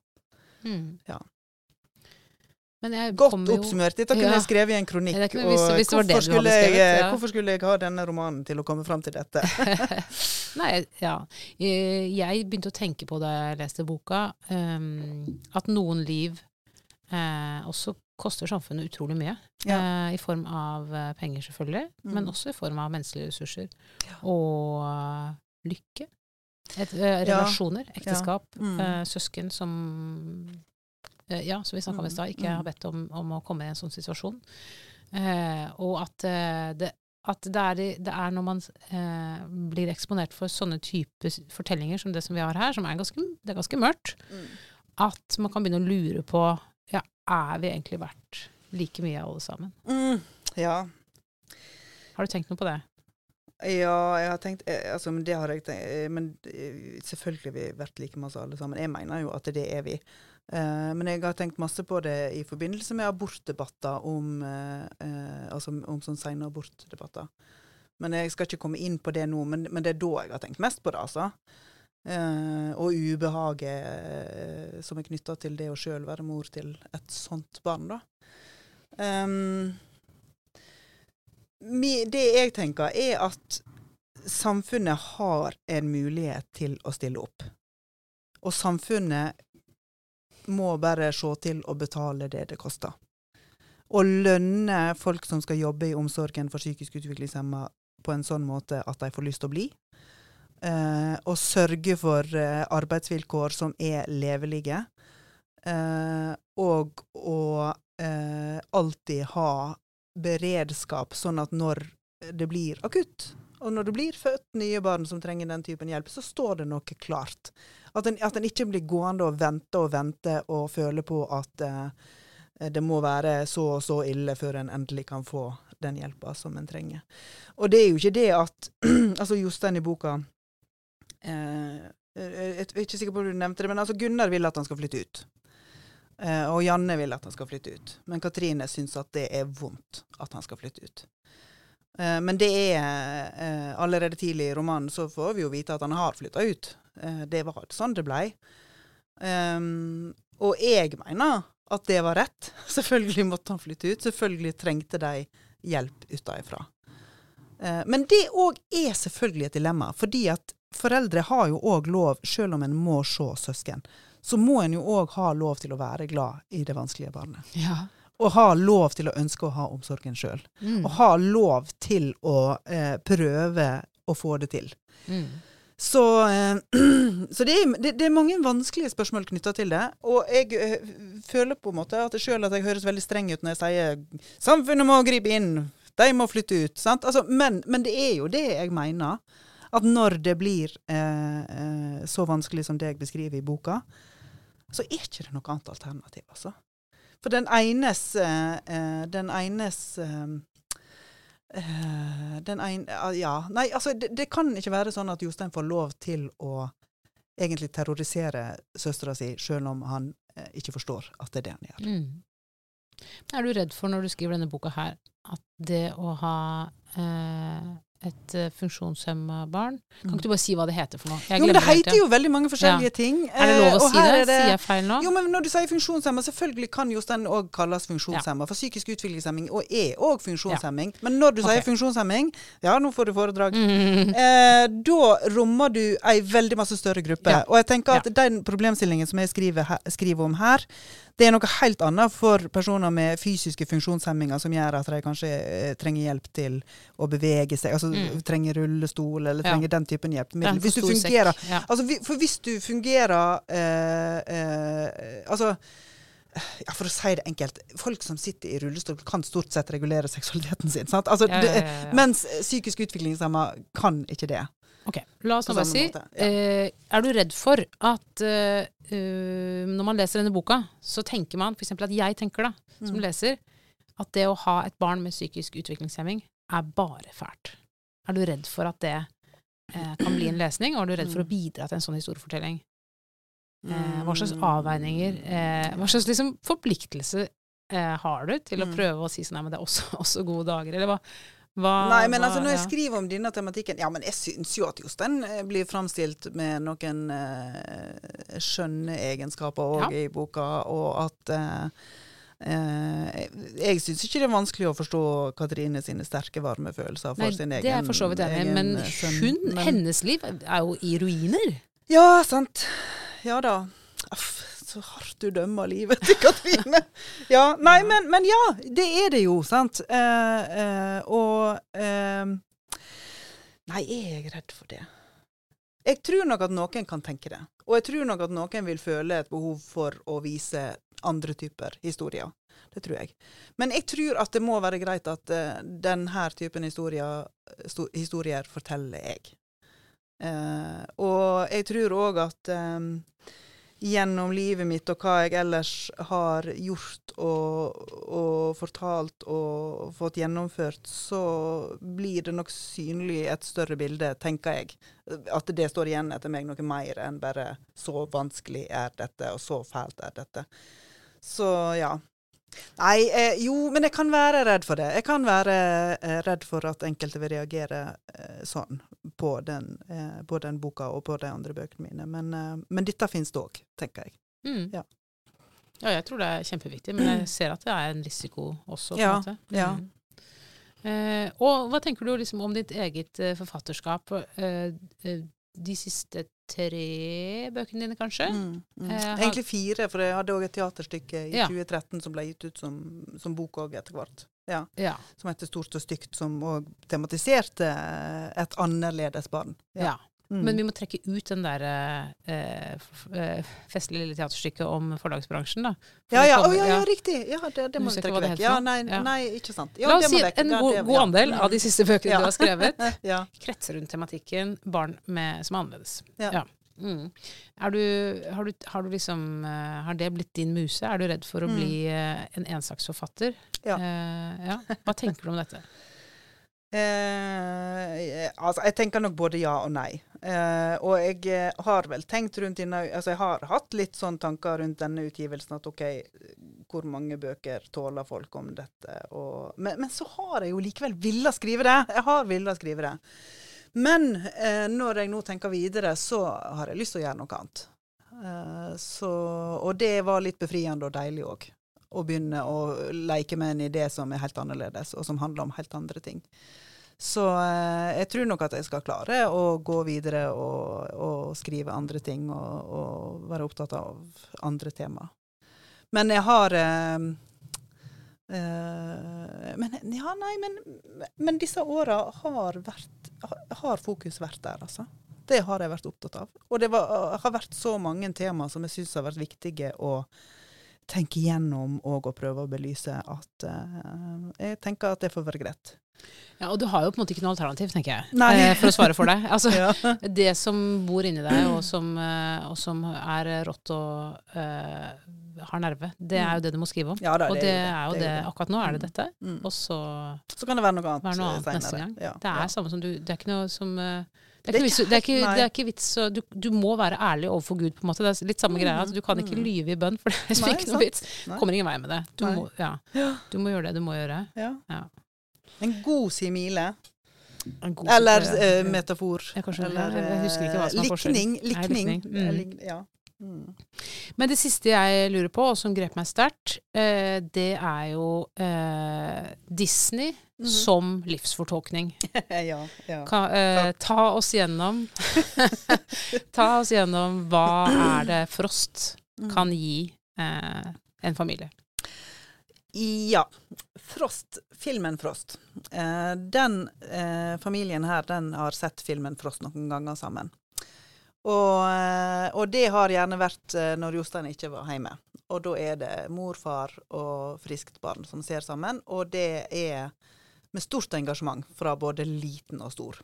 Mm. Ja. Men Godt oppsummert. Dette kunne Ja. jeg skrevet i en kronikk. Det og hvis- hvorfor, skulle skrevet, jeg, ja. hvorfor skulle jeg ha denne romanen til å komme fram til dette? Nei, ja. Eh, Jeg begynte å tenke på da jeg leste boka, um, at noen liv uh, også koster samfunnet utrolig mye. Ja. Uh, I form av penger, selvfølgelig, men Mm. også i form av menneskelige ressurser. Og uh, lykke. Et, relasjoner, ekteskap, Mm. søsken som Ja, som vi snakka om i Mm, stad, ikke mm. har bedt om, om å komme i en sånn situasjon. Eh, og at eh, det at det er, det er når man eh, blir eksponert for sånne typer fortellinger som det som vi har her, som er ganske, det er ganske mørkt, at man kan begynne å lure på ja, er vi egentlig verdt like mye alle sammen? Mm, ja. Har du tenkt noe på det? Ja, jeg har tenkt eh, altså, men Det har jeg tenkt eh, Men eh, selvfølgelig har vi vært like masse alle sammen. Jeg mener jo at det er vi. Eh, men jeg har tenkt masse på det i forbindelse med abortdebatter om eh, eh, Altså om sånn sene abortdebatter. Men jeg skal ikke komme inn på det nå, men, men det er da jeg har tenkt mest på det, altså. Eh, og ubehaget eh, som er knytta til det å sjøl være mor til et sånt barn, da. Um, det jeg tenker, er at samfunnet har en mulighet til å stille opp. Og samfunnet må bare se til å betale det det koster. Og lønne folk som skal jobbe i omsorgen for psykisk utviklingshemma på en sånn måte at de får lyst til å bli. Eh, og sørge for eh, arbeidsvilkår som er levelige. Eh, og å eh, alltid ha beredskap, sånn at når det blir akutt, og når det blir født nye barn som trenger den typen hjelp, så står det noe klart. At en, at en ikke blir gående og vente og vente og føle på at eh, det må være så og så ille før en endelig kan få den hjelpa som en trenger. Og det er jo ikke det at Altså Jostein i boka eh, Jeg er ikke sikker på om du nevnte det, men altså Gunnar vil at han skal flytte ut. Eh, og Janne vil at han skal flytte ut. Men Katrine syns at det er vondt at han skal flytte ut. Eh, men det er eh, Allerede tidlig i romanen så får vi jo vite at han har flytta ut. Eh, det var sånn det blei. Um, og jeg mener at det var rett. Selvfølgelig måtte han flytte ut. Selvfølgelig trengte de hjelp utenfra. Men det òg er selvfølgelig et dilemma. Fordi at foreldre har jo òg lov, selv om en må se søsken, så må en jo òg ha lov til å være glad i det vanskelige barnet. Ja. Og ha lov til å ønske å ha omsorgen sjøl. Mm. Og ha lov til å eh, prøve å få det til. Mm. Så, eh, så det, er, det, det er mange vanskelige spørsmål knytta til det. Og jeg eh, føler på en måte at det sjøl at jeg høres veldig streng ut når jeg sier 'samfunnet må gripe inn', de må flytte ut. Sant? Altså, men, men det er jo det jeg mener. At når det blir eh, eh, så vanskelig som det jeg beskriver i boka, så er ikke det noe annet alternativ, altså. For den enes eh, eh, Den enes eh, den ene ja. Nei, altså, det, det kan ikke være sånn at Jostein får lov til å egentlig terrorisere søstera si, sjøl om han eh, ikke forstår at det er det han gjør. Mm. Er du redd for, når du skriver denne boka her, at det å ha eh, et uh, funksjonshemma barn Kan ikke du bare si hva det heter for noe? Jeg Mm. Jo, men det heter jo veldig mange forskjellige ting. Er det lov å eh, og si det? det? er Sier jeg feil nå? Jo, men når du sier funksjonshemma, selvfølgelig kan Jostein òg kalles funksjonshemma. For psykisk utviklingshemming og er òg funksjonshemming. Men når du okay. sier funksjonshemming, ja, nå får du foredrag. Mm. Eh, da rommer du ei veldig masse større gruppe. Ja. Og jeg tenker at den problemstillingen som jeg skriver, her, skriver om her, det er noe helt annet for personer med fysiske funksjonshemminger som gjør at de kanskje eh, trenger hjelp til å bevege seg. Altså Mm. trenger rullestol eller Ja. trenger den typen hjelp. Hvis du fungerer Ja. Altså, for hvis du fungerer eh, eh, Altså ja, For å si det enkelt. Folk som sitter i rullestol, kan stort sett regulere seksualiteten sin. Sant? Altså, Ja, det, ja, ja. Mens psykisk utviklingshemma kan ikke det. Ok, la oss nå bare si eh, Er du redd for at eh, eh, når man leser denne boka, så tenker man f.eks. at jeg tenker, da, som Mm. leser, at det å ha et barn med psykisk utviklingshemming er bare fælt. Er du redd for at det eh, kan bli en lesning, og er du redd for å Mm. bidra til en sånn historiefortelling? Eh, hva slags avveininger, eh, hva slags liksom, forpliktelse eh, har du til å Mm. prøve å si sånn Nei, men det er også, også gode dager, eller hva? hva Nei, men hva, altså når jeg ja. skriver om denne tematikken Ja, men jeg syns jo at Jostein eh, blir framstilt med noen eh, skjønne egenskaper òg i boka, og at eh, eh, Jeg syns ikke det er vanskelig å forstå Katrine sine sterke, varme følelser for Nei, sin egen det er for så vidt enig men hun, Men- hennes liv er jo i ruiner. Ja, sant. Ja da. Aff, så hardt du dømmer livet til Katrine. Ja, nei, men, men ja, det er det jo, sant. Eh, eh, og eh, Nei, er jeg redd for det? Jeg tror nok at noen kan tenke det. Og jeg tror nok at noen vil føle et behov for å vise andre typer historier. Det tror jeg. Men jeg tror at det må være greit at uh, denne typen historier, historier forteller jeg. Eh, og jeg tror òg at eh, gjennom livet mitt og hva jeg ellers har gjort og, og fortalt og fått gjennomført, så blir det nok synlig et større bilde, tenker jeg. At det står igjen etter meg noe mer enn bare 'så vanskelig er dette', og 'så fælt er dette'. Så ja. Nei, eh, jo, men jeg kan være redd for det. Jeg kan være eh, redd for at enkelte vil reagere eh, sånn på den, eh, på den boka og på de andre bøkene mine. Men, eh, men dette finnes det òg, tenker jeg. Mm. Ja. ja, jeg tror det er kjempeviktig, men jeg ser at det er en risiko også. På Ja, en måte. ja. Mm. Eh, og hva tenker du liksom om ditt eget eh, forfatterskap? De siste tre bøkene dine, kanskje? Mm, mm. Eh, Egentlig fire, for jeg hadde òg et teaterstykke i Ja. 2013 som ble gitt ut som, som bok òg etter hvert. Ja, Ja. som heter 'Stort og stygt', som òg tematiserte et annerledes barn. ja. Mm. Men vi må trekke ut den der eh, eh, festlige lille teaterstykket om forlagsbransjen, da. For ja, ja, kommer- oh, ja, ja, riktig. Ja, det, det må vi trekke vekk. Ja, nei, nei, ikke sant. Ja, La oss det si en god, god andel av de siste bøkene du har skrevet, ja. kretser rundt tematikken barn med, som er annerledes. Ja. Mm. Du, har, du, har du liksom eh, Har det blitt din muse? Er du redd for å Mm. bli eh, en ensaksforfatter? Ja. Eh, ja. Hva tenker du om dette? Eh, altså, jeg tenker nok både ja og nei. Eh, og jeg eh, har vel tenkt rundt denne Altså, jeg har hatt litt sånne tanker rundt denne utgivelsen at OK, hvor mange bøker tåler folk om dette? Og, men, men, så har jeg jo likevel villet skrive det. Jeg har villet skrive det. Men eh, når jeg nå tenker videre, så har jeg lyst til å gjøre noe annet. Eh, så, og det var litt befriende og deilig òg. Å begynne å leke med en idé som er helt annerledes, og som handler om helt andre ting. Så eh, jeg tror nok at jeg skal klare å gå videre og, og skrive andre ting og, og, være opptatt av andre tema. Men jeg har eh, eh, men, ja, nei, men, men disse åra har, har fokus vært der, altså. Det har jeg vært opptatt av. Og det var, har vært så mange tema som jeg syns har vært viktige å tenke igjennom og å prøve å belyse at uh, jeg tenker at det får være greit. Ja, Og du har jo på en måte ikke noe alternativ, tenker jeg, Nei. for å svare for deg. Altså, ja. Det som bor inni deg, og som, eh, og som er rått og uh, har nerve, det er jo det du må skrive om. Ja, da, og det, det, er jo det, det, akkurat nå er det mm. dette. Mm. Og så Så kan det være noe annet, være noe annet neste gang. Ja, det er samme som du Det er ikke noe som uh, det er, vits, det, er ikke, det er ikke, vits du, du, må være ærlig overfor Gud, på en måte. Det er litt samme mm, greia. Altså, du kan ikke mm. lyve i bønn, for det er ikke noe vits. Kommer ingen vei med det. Du må, ja. du må, gjøre det du må gjøre. Ja. En god simile. En god eller uh, metafor. eller, jeg husker ikke hva som er forskjellen. Likning. likning. Mm. Mm. Men det siste jeg lurer på, og som grep meg sterkt, eh, det er jo eh, Disney mm som livsfortolkning. ja, ja. Ka, eh, ta oss gjennom Ta oss gjennom hva er det Frost mm. kan gi eh, en familie? Ja. Frost, filmen Frost. Eh, den eh, familien her, den har sett filmen Frost noen ganger sammen. Og, eh, og, det har gjerne vært eh, når Jostein ikke var hjemme. Og da er det mor, far og friskt barn som ser sammen. Og det er med stort engasjement fra både liten og stor.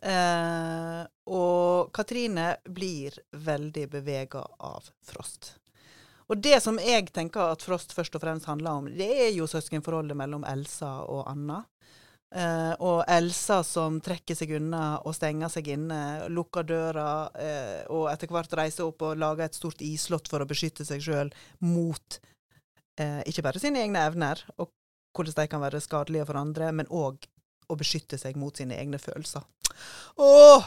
Eh, og Katrine blir veldig bevega av Frost. Og det som jeg tenker at Frost først og fremst handler om, det er jo søskenforholdet mellom Elsa og Anna. Uh, og Elsa som trekker seg unna og stenger seg inne, lukker døra, uh, og etter hvert reiser opp og lager et stort islott for å beskytte seg sjøl mot uh, ikke bare sine egne evner, og hvordan de kan være skadelige for andre, men òg å beskytte seg mot sine egne følelser. Åh!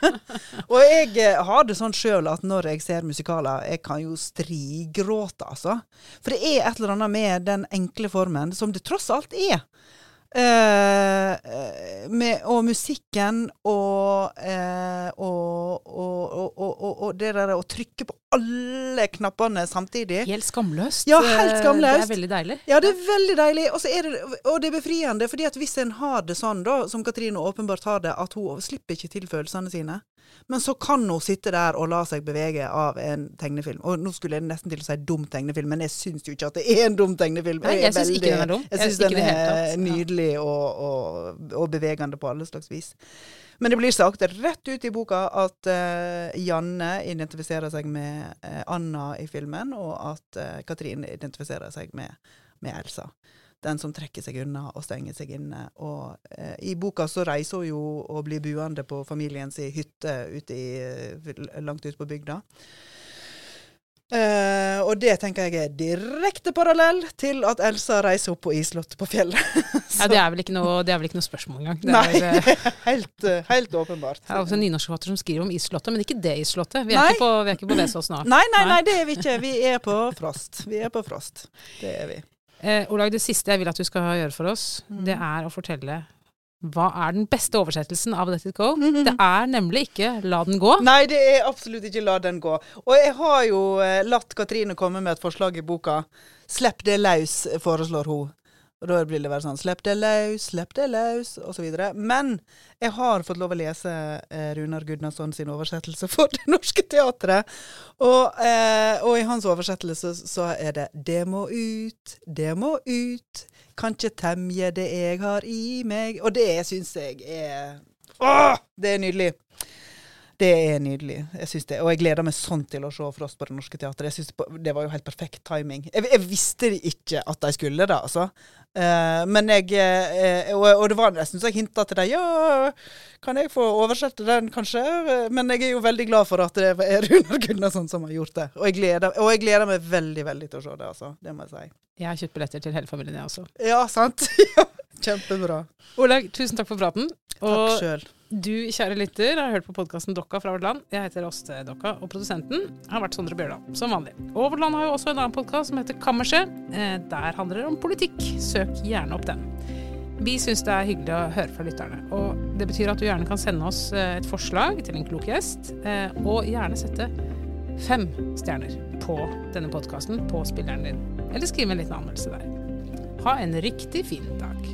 og jeg har det sånn sjøl at når jeg ser musikaler, jeg kan jo strigråte, altså. For det er et eller annet med den enkle formen, som det tross alt er. Uh, med, og musikken og, uh, og, og, og, det der å trykke på alle knappene samtidig. Helt skamløst. Ja, helt skamløst. Det er veldig deilig. Ja, det er veldig deilig. Er det, og det er befriende. fordi at hvis en har det sånn, da, som Katrine åpenbart har det, at hun slipper ikke til følelsene sine, men så kan hun sitte der og la seg bevege av en tegnefilm. Og nå skulle jeg nesten til å si dum tegnefilm, men jeg syns jo ikke at det er en dum tegnefilm. Nei, jeg syns ikke den er dum. Jeg syns den er nydelig og, og, og, bevegende på alle slags vis. Men det blir sagt rett ut i boka at uh, Janne identifiserer seg med uh, Anna i filmen, og at uh, Katrin identifiserer seg med, med Elsa den som trekker seg unna og stenger seg inne. Og eh, I boka så reiser hun jo og blir buende på familiens hytte ute i, eh, langt ute på bygda. Eh, og det tenker jeg er direkte parallell til at Elsa reiser opp på islottet på fjellet. ja, det er, vel ikke noe, det vel ikke noe spørsmål engang. Nei, er, eh, helt, helt, åpenbart. Det er også en nynorskforfatter som skriver om islottet, men ikke det islottet. Vi er, ikke på, vi er ikke på Vesaas nå. Nei, nei, nei, det er vi ikke. Vi er på Frost. Vi er på Frost. Det er vi. Eh, Olag, det siste jeg vil at du skal gjøre for oss, mm. det er å fortelle hva er den beste oversettelsen av Let it go? Mm -hmm. Det er nemlig ikke La den gå. Nei, det er absolutt ikke La den gå. Og jeg har jo eh, latt Katrine komme med et forslag i boka. Slipp det løs, foreslår hun. Og da blir det være sånn Slipp det løs, slipp det løs, osv. Men jeg har fått lov å lese eh, Runar Gudnason sin oversettelse for Det Norske Teatret. Og, eh, og, i hans oversettelse så er det 'Det må ut, det må ut'. Kan temje det jeg har i meg. Og det syns jeg er Åh, det er nydelig. Det er nydelig. Jeg synes det. Og jeg gleder meg sånn til å se Frost på Det Norske Teatret. Jeg synes det, var jo helt perfekt timing. Jeg, jeg visste ikke at de skulle det, altså. Uh, men jeg uh, og, og, det var nesten så jeg hinta til dem. Ja, kan jeg få oversette den, kanskje? Men jeg er jo veldig glad for at det er Runar Gunnarsson som har gjort det. Og jeg, gleder, og jeg gleder meg veldig, veldig til å se det, altså. Det må jeg si. Jeg har kjøpt billetter til hele familien, jeg også. Ja, sant? Kjempebra. Olaug, tusen takk for praten. Takk sjøl. Du, kjære lytter, har hørt på podkasten Dokka fra vårt land. Jeg heter Åste Dokka, og produsenten har vært Sondre Bjørdal, som vanlig. Og Vårt Land har jo også en annen podkast som heter Kammerset. Eh, der handler det om politikk. Søk gjerne opp den. Vi syns det er hyggelig å høre fra lytterne. Og det betyr at du gjerne kan sende oss eh, et forslag til en klok gjest, eh, og gjerne sette fem stjerner på denne podkasten på spilleren din. Eller skrive en liten anmeldelse der. Ha en riktig fin dag.